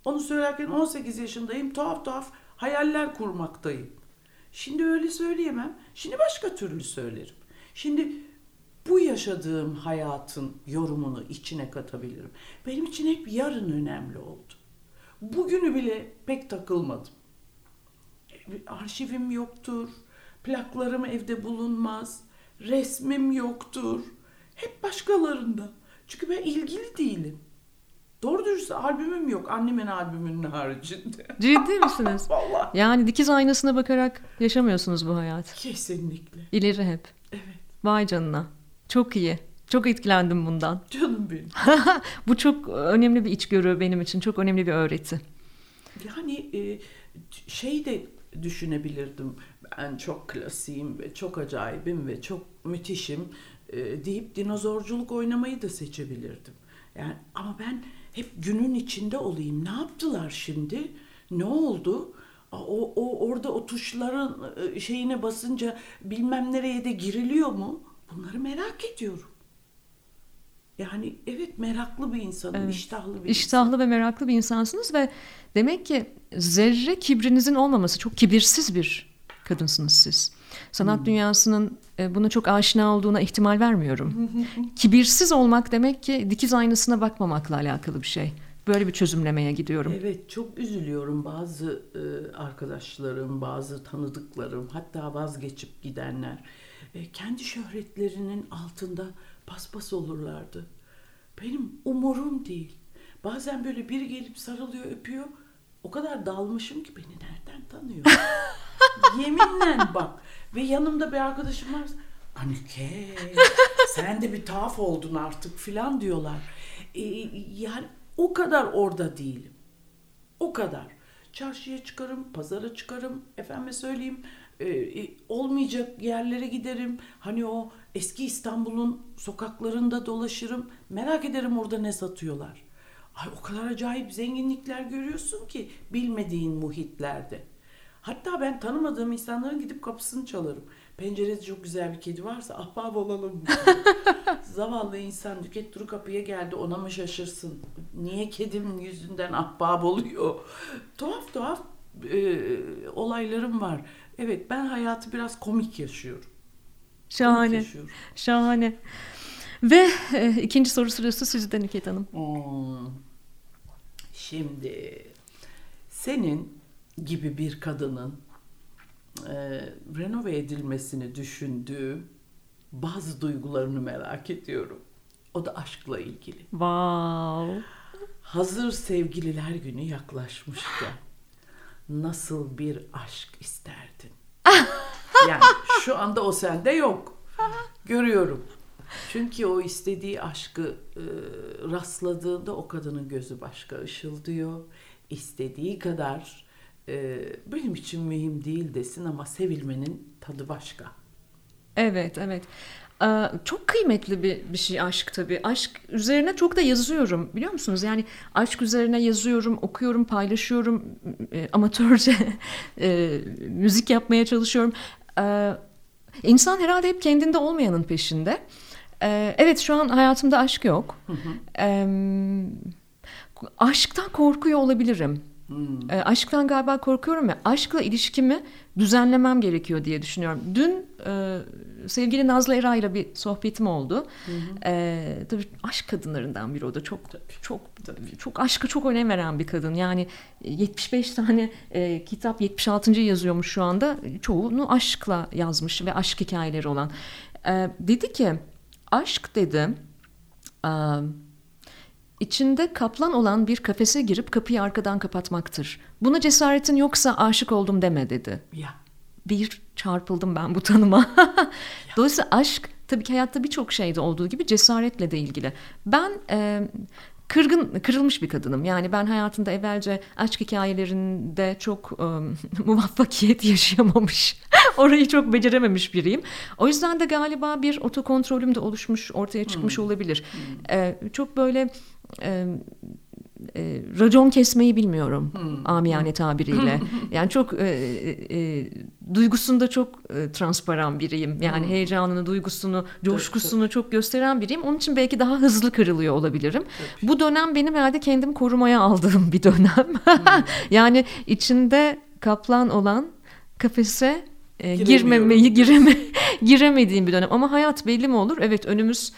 Onu söylerken 18 yaşındayım. Tuhaf tuhaf hayaller kurmaktayım. Şimdi öyle söyleyemem. Şimdi başka türlü söylerim. Şimdi bu yaşadığım hayatın yorumunu içine katabilirim. Benim için hep yarın önemli oldu. Bugünü bile pek takılmadım. Arşivim yoktur. Plaklarım evde bulunmaz. Resmim yoktur. Hep başkalarında. Çünkü ben ilgili değilim. Doğru dürüst albümüm yok annemin albümünün haricinde. [LAUGHS] Ciddi misiniz? [LAUGHS] Vallahi. Yani dikiz aynasına bakarak yaşamıyorsunuz bu hayat. Kesinlikle. İleri hep. Evet. Vay canına. Çok iyi. Çok etkilendim bundan. [LAUGHS] Canım benim. bu çok önemli bir içgörü benim için. Çok önemli bir öğreti. Yani e, şey de düşünebilirdim. Ben çok klasiyim ve çok acayibim ve çok müthişim e, deyip dinozorculuk oynamayı da seçebilirdim. Yani ama ben hep günün içinde olayım. Ne yaptılar şimdi? Ne oldu? O, o orada o tuşların e, şeyine basınca bilmem nereye de giriliyor mu? Bunları merak ediyorum. Yani evet meraklı bir insanım, evet. iştahlı bir İştahlı insan. ve meraklı bir insansınız ve demek ki zerre kibrinizin olmaması, çok kibirsiz bir kadınsınız siz. Sanat hmm. dünyasının e, buna çok aşina olduğuna ihtimal vermiyorum. [LAUGHS] Kibirsiz olmak demek ki dikiz aynasına bakmamakla alakalı bir şey. Böyle bir çözümlemeye gidiyorum. Evet çok üzülüyorum bazı e, arkadaşlarım, bazı tanıdıklarım hatta vazgeçip gidenler. E, kendi şöhretlerinin altında paspas olurlardı. Benim umurum değil. Bazen böyle biri gelip sarılıyor, öpüyor. O kadar dalmışım ki beni nereden tanıyor? [LAUGHS] Yeminle bak. Ve yanımda bir arkadaşım var. Anike sen de bir tuhaf oldun artık filan diyorlar. Ee, yani o kadar orada değilim. O kadar. Çarşıya çıkarım, pazara çıkarım, efendime söyleyeyim e, e, olmayacak yerlere giderim. Hani o eski İstanbul'un sokaklarında dolaşırım. Merak ederim orada ne satıyorlar. Ay o kadar acayip zenginlikler görüyorsun ki bilmediğin muhitlerde. Hatta ben tanımadığım insanların gidip kapısını çalarım. Pencerede çok güzel bir kedi varsa ahbap olalım. [LAUGHS] Zavallı insan Nüket Duru kapıya geldi ona mı şaşırsın? Niye kedim yüzünden ahbap oluyor? Tuhaf tuhaf e, olaylarım var. Evet ben hayatı biraz komik yaşıyorum. Şahane. Komik yaşıyorum. Şahane. Ve e, ikinci soru sırası sizden Nüket Hanım. Hmm. Şimdi senin gibi bir kadının e, renove edilmesini düşündüğü bazı duygularını merak ediyorum. O da aşkla ilgili. Wow. hazır sevgililer günü yaklaşmışken nasıl bir aşk isterdin? [LAUGHS] yani şu anda o sende yok. Görüyorum. Çünkü o istediği aşkı e, rastladığında o kadının gözü başka ışıldıyor. İstediği kadar e, benim için mühim değil desin ama sevilmenin tadı başka. Evet, evet. Ee, çok kıymetli bir, bir şey aşk tabii. Aşk üzerine çok da yazıyorum biliyor musunuz? Yani aşk üzerine yazıyorum, okuyorum, paylaşıyorum. E, amatörce [LAUGHS] e, müzik yapmaya çalışıyorum. E, insan herhalde hep kendinde olmayanın peşinde. E, evet şu an hayatımda aşk yok. Hı hı. E, aşktan korkuyor olabilirim. Hmm. E, aşktan galiba korkuyorum ve aşkla ilişkimi düzenlemem gerekiyor diye düşünüyorum. Dün e, sevgili Nazlı Era ile bir sohbetim oldu. Hı E, tabii aşk kadınlarından biri o da çok tabii. çok tabii. çok aşka çok önem veren bir kadın. Yani 75 tane e, kitap 76. yazıyormuş şu anda. Çoğunu aşkla yazmış ve aşk hikayeleri olan. E, dedi ki aşk dedi. E, içinde kaplan olan bir kafese girip kapıyı arkadan kapatmaktır. Buna cesaretin yoksa aşık oldum deme dedi. Ya. Bir çarpıldım ben bu tanıma. [LAUGHS] Dolayısıyla aşk tabii ki hayatta birçok şeyde olduğu gibi cesaretle de ilgili. Ben e, kırgın, kırılmış bir kadınım. Yani ben hayatımda evvelce aşk hikayelerinde çok e, [LAUGHS] muvaffakiyet yaşayamamış. [LAUGHS] Orayı çok becerememiş biriyim. O yüzden de galiba bir otokontrolüm de oluşmuş, ortaya çıkmış hmm. olabilir. Hmm. E, çok böyle e, e, racon kesmeyi bilmiyorum hmm. amiyane tabiriyle. [LAUGHS] yani çok e, e, duygusunda çok e, transparan biriyim. Yani hmm. heyecanını, duygusunu, coşkusunu evet, çok gösteren biriyim. Onun için belki daha hızlı kırılıyor olabilirim. Evet. Bu dönem benim herhalde kendimi korumaya aldığım bir dönem. hmm. [LAUGHS] yani içinde kaplan olan kafese e, girmemeyi gireme, [LAUGHS] giremediğim bir dönem. Ama hayat belli mi olur? Evet önümüz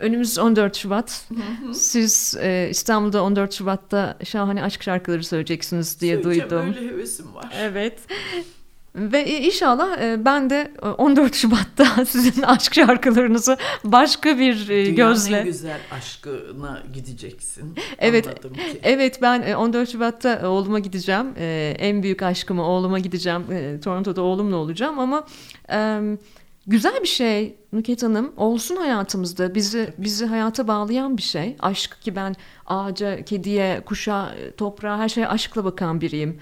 Önümüz 14 Şubat. Siz e, İstanbul'da 14 Şubat'ta şahane aşk şarkıları söyleyeceksiniz diye duydum. öyle hevesim var. Evet. Ve inşallah e, ben de 14 Şubat'ta [LAUGHS] sizin aşk şarkılarınızı başka bir e, Dünyanın gözle... En güzel aşkına gideceksin. Evet, evet ben 14 e, Şubat'ta oğluma gideceğim. En büyük aşkımı oğluma gideceğim. Toronto'da oğlumla olacağım ama güzel bir şey Nüket Hanım olsun hayatımızda bizi bizi hayata bağlayan bir şey. Aşk ki ben ağaca, kediye, kuşa, toprağa her şeye aşkla bakan biriyim.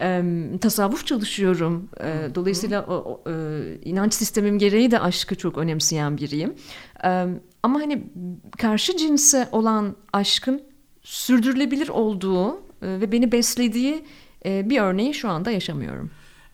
E, tasavvuf çalışıyorum. E, dolayısıyla o, o, e, inanç sistemim gereği de aşkı çok önemseyen biriyim. E, ama hani karşı cinse olan aşkın sürdürülebilir olduğu e, ve beni beslediği e, bir örneği şu anda yaşamıyorum.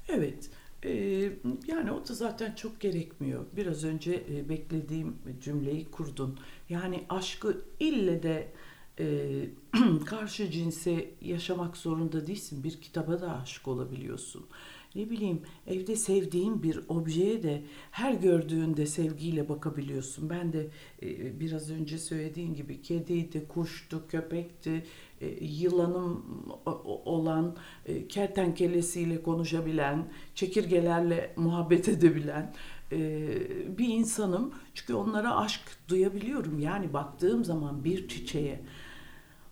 Evet. Ee, yani o da zaten çok gerekmiyor. Biraz önce e, beklediğim cümleyi kurdun. Yani aşkı ille de e, [CLEARS THROAT] karşı cinse yaşamak zorunda değilsin. Bir kitaba da aşık olabiliyorsun. Ne bileyim evde sevdiğin bir objeye de her gördüğünde sevgiyle bakabiliyorsun. Ben de e, biraz önce söylediğin gibi kediydi, kuştu, köpekti, yılanım olan, e, kertenkelesiyle konuşabilen, çekirgelerle muhabbet [LAUGHS] edebilen e, bir insanım. Çünkü onlara aşk duyabiliyorum. Yani baktığım zaman bir çiçeğe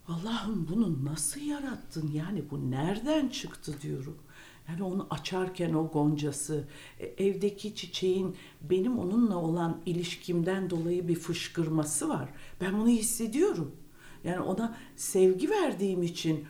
Allah'ım bunu nasıl yarattın? Yani bu nereden çıktı diyorum. Yani onu açarken o goncası, evdeki çiçeğin benim onunla olan ilişkimden dolayı bir fışkırması var. Ben bunu hissediyorum. Yani ona sevgi verdiğim için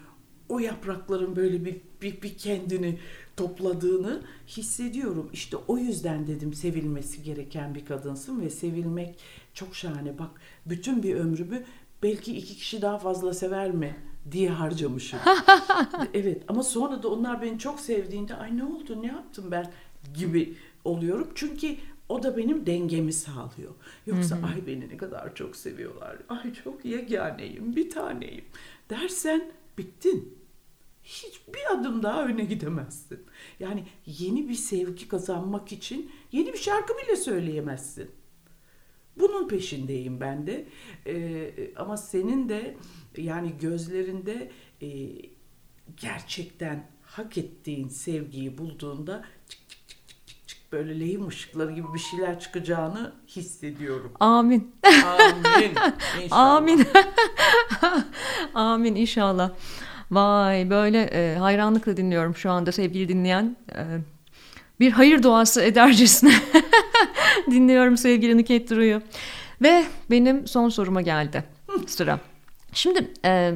o yaprakların böyle bir, bir, bir kendini topladığını hissediyorum. İşte o yüzden dedim sevilmesi gereken bir kadınsın ve sevilmek çok şahane. Bak bütün bir ömrümü belki iki kişi daha fazla sever mi diye harcamışım. [LAUGHS] evet ama sonra da onlar beni çok sevdiğinde ay ne oldu ne yaptım ben gibi oluyorum. Çünkü o da benim dengemi sağlıyor. Yoksa hı hı. ay beni ne kadar çok seviyorlar. Ay çok yeganeyim, bir taneyim dersen bittin. Hiçbir adım daha öne gidemezsin. Yani yeni bir sevgi kazanmak için yeni bir şarkı bile söyleyemezsin. Bunun peşindeyim ben de. Ee, ama senin de yani gözlerinde e, gerçekten hak ettiğin sevgiyi bulduğunda böyle lehim ışıkları gibi bir şeyler çıkacağını hissediyorum. Amin. Amin. [LAUGHS] İnşallah. Amin. [LAUGHS] Amin inşallah. Vay böyle e, hayranlıkla dinliyorum şu anda sevgili dinleyen. E, bir hayır duası edercesine [LAUGHS] dinliyorum sevgili Nüket Duru'yu. Ve benim son soruma geldi sıra. Şimdi e,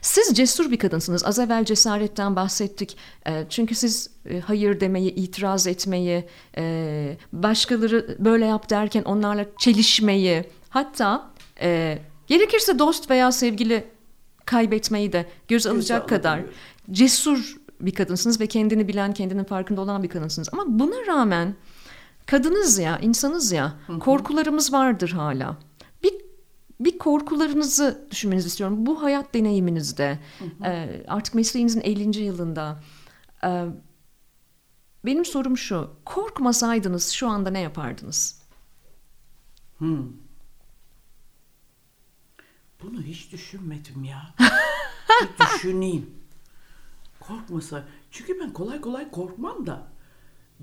siz cesur bir kadınsınız. Az evvel cesaretten bahsettik. E, çünkü siz e, hayır demeyi, itiraz etmeyi, e, başkaları böyle yap derken onlarla çelişmeyi, hatta e, gerekirse dost veya sevgili kaybetmeyi de göz alacak kadar cesur bir kadınsınız ve kendini bilen, kendinin farkında olan bir kadınsınız. Ama buna rağmen kadınız ya, insanız ya, korkularımız vardır hala. Bir korkularınızı düşünmenizi istiyorum. Bu hayat deneyiminizde, e, artık mesleğinizin 50. yılında. e, benim sorum şu, korkmasaydınız şu anda ne yapardınız? Hmm. Bunu hiç düşünmedim ya. [LAUGHS] bir düşüneyim. Korkmasa. Çünkü ben kolay kolay korkmam da.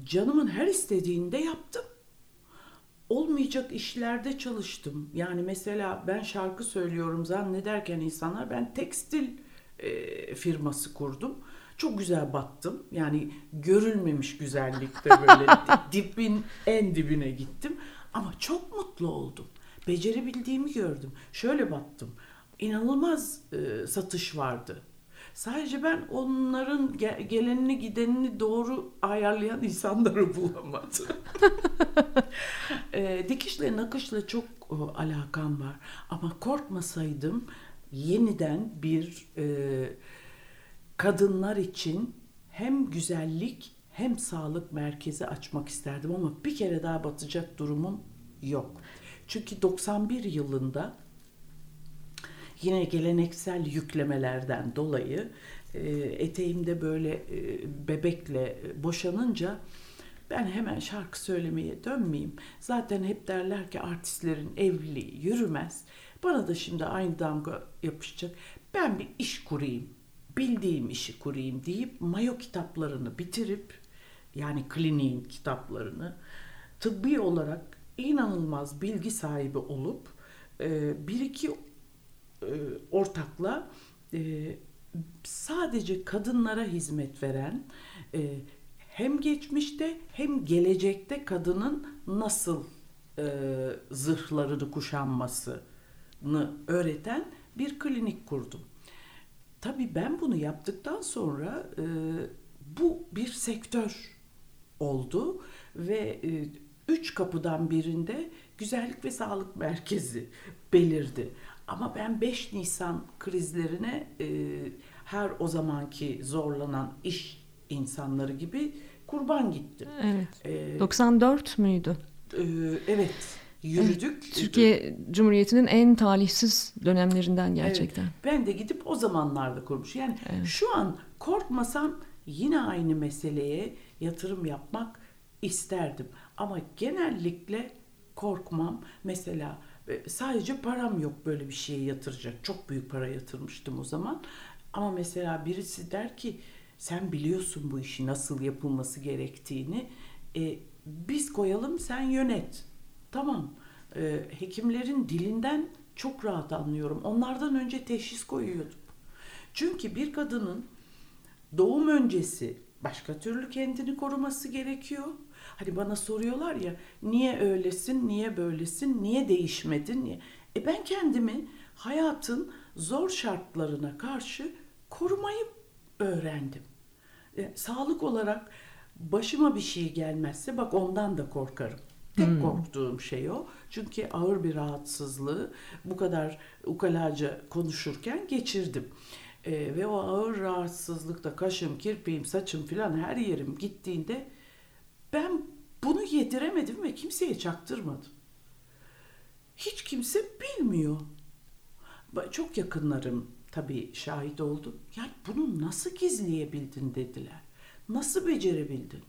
Canımın her istediğinde yaptım. Olmayacak işlerde çalıştım. Yani mesela ben şarkı söylüyorum zannederken insanlar ben tekstil e, firması kurdum. Çok güzel battım. Yani görülmemiş güzellikte böyle di- [LAUGHS] dibin en dibine gittim. Ama çok mutlu oldum. Becerebildiğimi gördüm. Şöyle battım. İnanılmaz e, satış vardı. Sadece ben onların ge- gelenini gidenini doğru ayarlayan insanları [LAUGHS] bulamadım. [LAUGHS] e, dikişle nakışla çok e, alakam var. Ama korkmasaydım yeniden bir e, kadınlar için hem güzellik hem sağlık merkezi açmak isterdim ama bir kere daha batacak durumum yok. Çünkü 91 yılında yine geleneksel yüklemelerden dolayı e, eteğimde böyle e, bebekle boşanınca ben hemen şarkı söylemeye dönmeyeyim. Zaten hep derler ki artistlerin evliliği yürümez. Bana da şimdi aynı damga yapışacak. Ben bir iş kurayım, bildiğim işi kurayım deyip mayo kitaplarını bitirip yani kliniğin kitaplarını tıbbi olarak inanılmaz bilgi sahibi olup e, bir iki ortakla e, sadece kadınlara hizmet veren e, hem geçmişte hem gelecekte kadının nasıl e, zırhlarını kuşanmasını öğreten bir klinik kurdum. Tabii ben bunu yaptıktan sonra e, bu bir sektör oldu ve e, üç kapıdan birinde güzellik ve sağlık merkezi belirdi. Ama ben 5 Nisan krizlerine e, her o zamanki zorlanan iş insanları gibi kurban gittim. Evet. E, 94 müydü? e, evet yürüdük. Türkiye Cumhuriyeti'nin en talihsiz dönemlerinden gerçekten. Evet, ben de gidip o zamanlarda kurmuş. Yani Evet. şu an korkmasam yine aynı meseleye yatırım yapmak isterdim. Ama genellikle korkmam. Mesela sadece param yok böyle bir şeye yatıracak. Çok büyük para yatırmıştım o zaman. Ama mesela birisi der ki sen biliyorsun bu işi nasıl yapılması gerektiğini. E, biz koyalım sen yönet. Tamam. E, hekimlerin dilinden çok rahat anlıyorum. Onlardan önce teşhis koyuyordum. Çünkü bir kadının doğum öncesi başka türlü kendini koruması gerekiyor. Hani bana soruyorlar ya niye öylesin, niye böylesin, niye değişmedin? Niye? E ben kendimi hayatın zor şartlarına karşı korumayı öğrendim. E, sağlık olarak başıma bir şey gelmezse bak ondan da korkarım. Tek korktuğum şey o. Çünkü ağır bir rahatsızlığı bu kadar ukalaca konuşurken geçirdim. E, ve o ağır rahatsızlıkta kaşım, kirpiğim, saçım filan her yerim gittiğinde ben bunu yediremedim ve kimseye çaktırmadım. Hiç kimse bilmiyor. Çok yakınlarım tabii şahit oldu. Yani bunu nasıl gizleyebildin dediler. Nasıl becerebildin?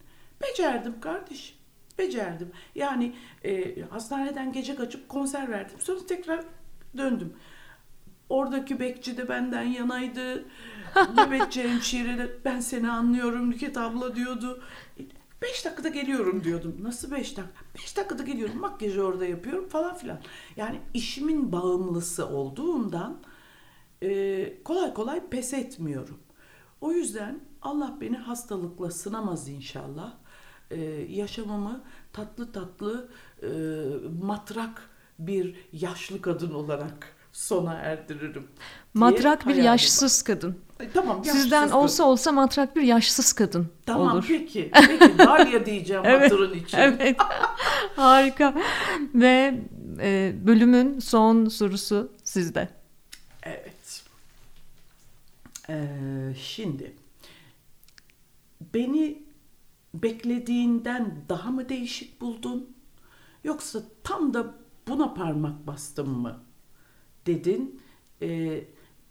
Becerdim kardeşim. Becerdim. Yani e, hastaneden gece kaçıp konser verdim. Sonra tekrar döndüm. Oradaki bekçi de benden yanaydı. [LAUGHS] Nöbetçi hemşire de ben seni anlıyorum Nüket abla diyordu. 5 dakikada geliyorum diyordum. Nasıl 5 dakika? 5 dakikada geliyorum. Makyajı orada yapıyorum falan filan. Yani işimin bağımlısı olduğundan e, kolay kolay pes etmiyorum. O yüzden Allah beni hastalıkla sınamaz inşallah. E, yaşamamı tatlı tatlı e, matrak bir yaşlı kadın olarak sona erdiririm. Matrak bir yaşsız kadın. E, tamam. Sizden yaşsız olsa kadın. olsa matrak bir yaşsız kadın Tamam olur. peki. Peki [LAUGHS] Darya diyeceğim Evet, hatırın için. Evet. Harika. Ve e, bölümün son sorusu sizde. Evet. Ee, şimdi beni beklediğinden daha mı değişik buldun? Yoksa tam da buna parmak bastım mı? Dedin. Ee,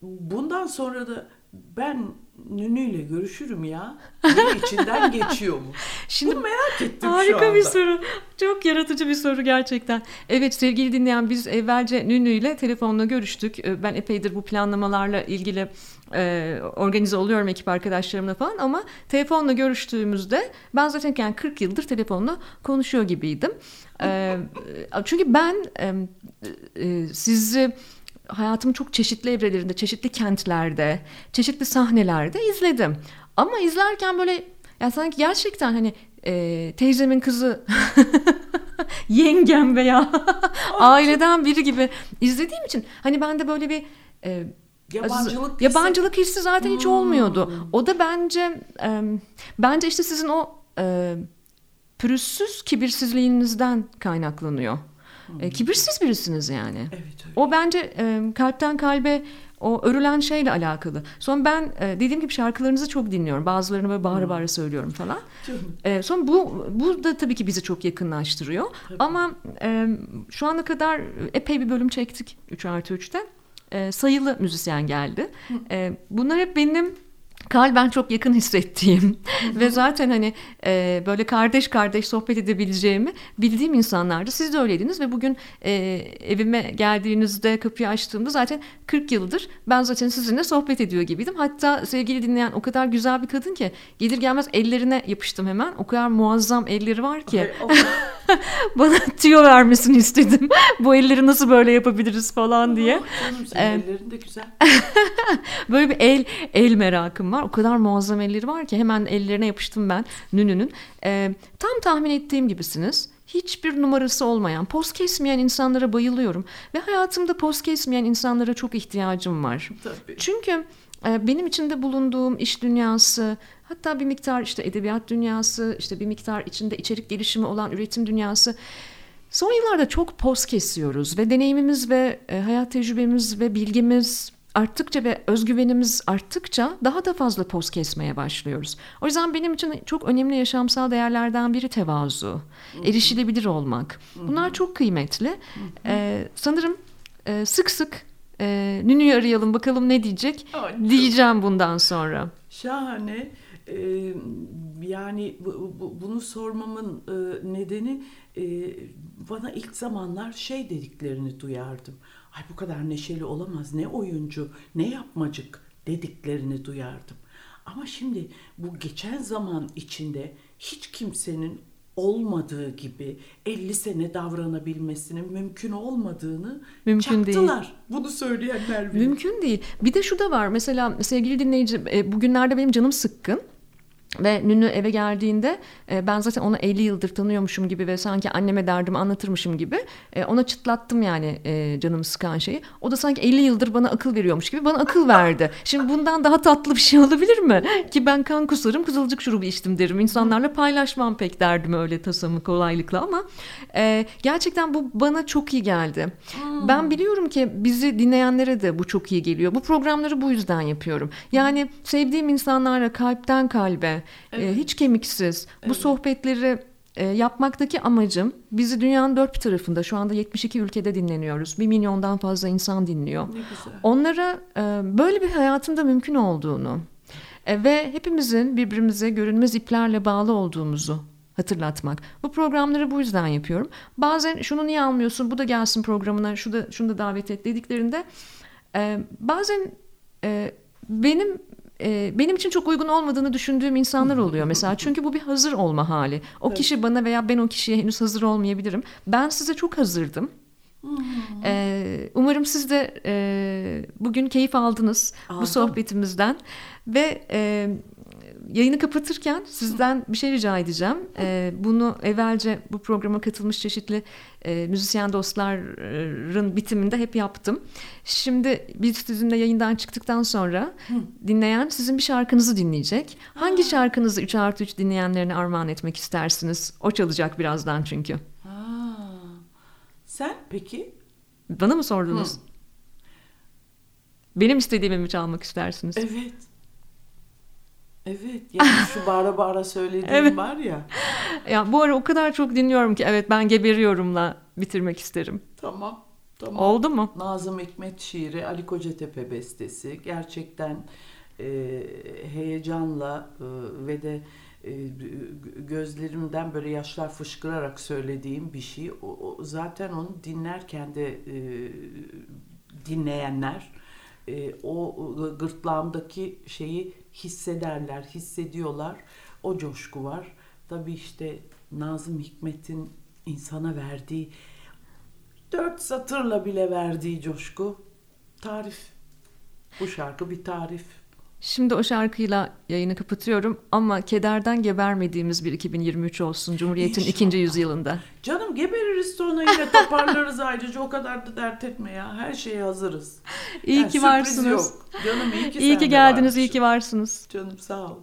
bundan sonra da ben Nünü'yle görüşürüm ya. Bunun içinden [LAUGHS] geçiyor mu? Şimdi Bunu merak ettim şu Harika anda. bir soru. Çok yaratıcı bir soru gerçekten. Evet sevgili dinleyen biz evvelce Nünü ile telefonla görüştük. Ee, Ben epeydir bu planlamalarla ilgili e, organize oluyorum ekip arkadaşlarımla falan ama telefonla görüştüğümüzde ben zaten yani 40 yıldır telefonla konuşuyor gibiydim. Ee, çünkü ben e, e, sizi hayatımın çok çeşitli evrelerinde, çeşitli kentlerde, çeşitli sahnelerde izledim. Ama izlerken böyle ya sanki gerçekten hani e, teyzemin kızı, [LAUGHS] yengem veya aileden biri gibi izlediğim için hani bende böyle bir e, Yabancılık yabancılık hissi zaten hiç olmuyordu. Hmm. O da bence e, bence işte sizin o e, pürüzsüz kibirsizliğinizden kaynaklanıyor. E, kibirsiz birisiniz yani. Evet öyle. O bence e, kalpten kalbe o örülen şeyle alakalı. Sonra ben e, dediğim gibi şarkılarınızı çok dinliyorum. Bazılarını böyle bağıra bağıra söylüyorum falan. E, sonra bu bu da tabii ki bizi çok yakınlaştırıyor. Ama e, şu ana kadar epey bir bölüm çektik 3 artı 3'te. E, sayılı müzisyen geldi. E, bunlar hep benim kalben çok yakın hissettiğim ve zaten hani e, böyle kardeş kardeş sohbet edebileceğimi bildiğim insanlardı. Siz de öyleydiniz ve bugün e, evime geldiğinizde kapıyı açtığımda zaten 40 yıldır ben zaten sizinle sohbet ediyor gibiydim. Hatta sevgili dinleyen o kadar güzel bir kadın ki gelir gelmez ellerine yapıştım hemen. O kadar muazzam elleri var ki [LAUGHS] bana tüyo vermesini istedim. Bu elleri nasıl böyle yapabiliriz falan diye. Canım senin Ee, ellerin de güzel. [LAUGHS] Böyle bir el el merakım var. O kadar muazzam elleri var ki hemen ellerine yapıştım ben Nünü'nün. Ee, tam tahmin ettiğim gibisiniz. Hiçbir numarası olmayan, poz kesmeyen insanlara bayılıyorum. Ve hayatımda poz kesmeyen insanlara çok ihtiyacım var. Tabii. Çünkü e, benim içinde bulunduğum iş dünyası, hatta bir miktar işte edebiyat dünyası, işte bir miktar içinde içerik gelişimi olan üretim dünyası. Son yıllarda çok poz kesiyoruz ve deneyimimiz ve e, hayat tecrübemiz ve bilgimiz arttıkça ve özgüvenimiz arttıkça daha da fazla poz kesmeye başlıyoruz. O yüzden benim için çok önemli yaşamsal değerlerden biri tevazu, erişilebilir olmak. Bunlar çok kıymetli. Ee, sanırım e, sık sık e, Nünü'yü arayalım bakalım ne diyecek diyeceğim bundan sonra. Şahane. Yani bu, bu- bunu sormamın e, nedeni e, bana ilk zamanlar şey dediklerini duyardım. Ay bu kadar neşeli olamaz. Ne oyuncu, ne yapmacık dediklerini duyardım. Ama şimdi bu geçen zaman içinde hiç kimsenin olmadığı gibi 50 sene davranabilmesinin mümkün olmadığını Mümkün değil. çaktılar. Bunu söyleyenler bile. Mümkün değil. Bir de şu da var. Mesela sevgili dinleyici e, bugünlerde benim canım sıkkın. Ve Nünü eve geldiğinde e, ben zaten onu 50 yıldır tanıyormuşum gibi ve sanki anneme derdimi anlatırmışım gibi e, ona çıtlattım yani e, canımı sıkan şeyi. O da sanki 50 yıldır bana akıl veriyormuş gibi bana akıl verdi. Şimdi bundan daha tatlı bir şey olabilir mi? [LAUGHS] Ki ben kan kusarım kızılcık şurubu içtim derim. İnsanlarla paylaşmam pek derdimi öyle tasamı kolaylıkla ama e, gerçekten bu bana çok iyi geldi. Ben biliyorum ki bizi dinleyenlere de bu çok iyi geliyor. Bu programları bu yüzden yapıyorum. Yani sevdiğim insanlarla kalpten kalbe, e, hiç kemiksiz bu sohbetleri e, yapmaktaki amacım bizi dünyanın dört bir tarafında şu anda 72 ülkede dinleniyoruz. Bir milyondan fazla insan dinliyor. Onlara e, böyle bir hayatında mümkün olduğunu e, ve hepimizin birbirimize görünmez iplerle bağlı olduğumuzu hatırlatmak. Bu programları bu yüzden yapıyorum. Bazen şunu niye almıyorsun, bu da gelsin programına, şu da şunu da davet et dediklerinde e, bazen e, benim e, benim için çok uygun olmadığını düşündüğüm insanlar oluyor mesela. Çünkü bu bir hazır olma hali. O Evet. kişi bana veya ben o kişiye henüz hazır olmayabilirim. Ben size çok hazırdım. Ee, umarım siz de e, bugün keyif aldınız bu Aldım. sohbetimizden ve e, yayını kapatırken sizden bir şey rica edeceğim. Ee, bunu evvelce bu programa katılmış çeşitli e, müzisyen dostların bitiminde hep yaptım. Şimdi biz sizinle yayından çıktıktan sonra dinleyen sizin bir şarkınızı dinleyecek. Hangi şarkınızı 3 artı 3 dinleyenlerine armağan etmek istersiniz? O çalacak birazdan çünkü. Ha. Sen peki? Bana mı sordunuz? Hı. Benim istediğimi mi çalmak istersiniz? Evet. Evet. Yani [LAUGHS] şu bağıra bağıra söylediğim Evet. var ya. Ya bu ara o kadar çok dinliyorum ki evet ben geberiyorumla bitirmek isterim. Tamam. Tamam. Oldu mu? Nazım Hikmet şiiri, Ali Kocatepe bestesi. Gerçekten e, heyecanla e, ve de e, gözlerimden böyle yaşlar fışkırarak söylediğim bir şey. O, o- zaten onu dinlerken de e, dinleyenler e, o gırtlağımdaki şeyi hissederler, hissediyorlar. O coşku var. Tabii işte Nazım Hikmet'in insana verdiği dört satırla bile verdiği coşku tarif. Bu şarkı bir tarif. Şimdi o şarkıyla yayını kapatıyorum ama kederden gebermediğimiz bir 2023 olsun Cumhuriyet'in İnşallah. ikinci yüzyılında. Canım gebeririz sonra yine [LAUGHS] toparlarız ayrıca o kadar da dert etme ya. Her şeye hazırız. İyi Yani ki varsınız. Yok. Canım iyi ki İyi ki geldiniz, iyi varsın. ki varsınız. Canım sağ ol.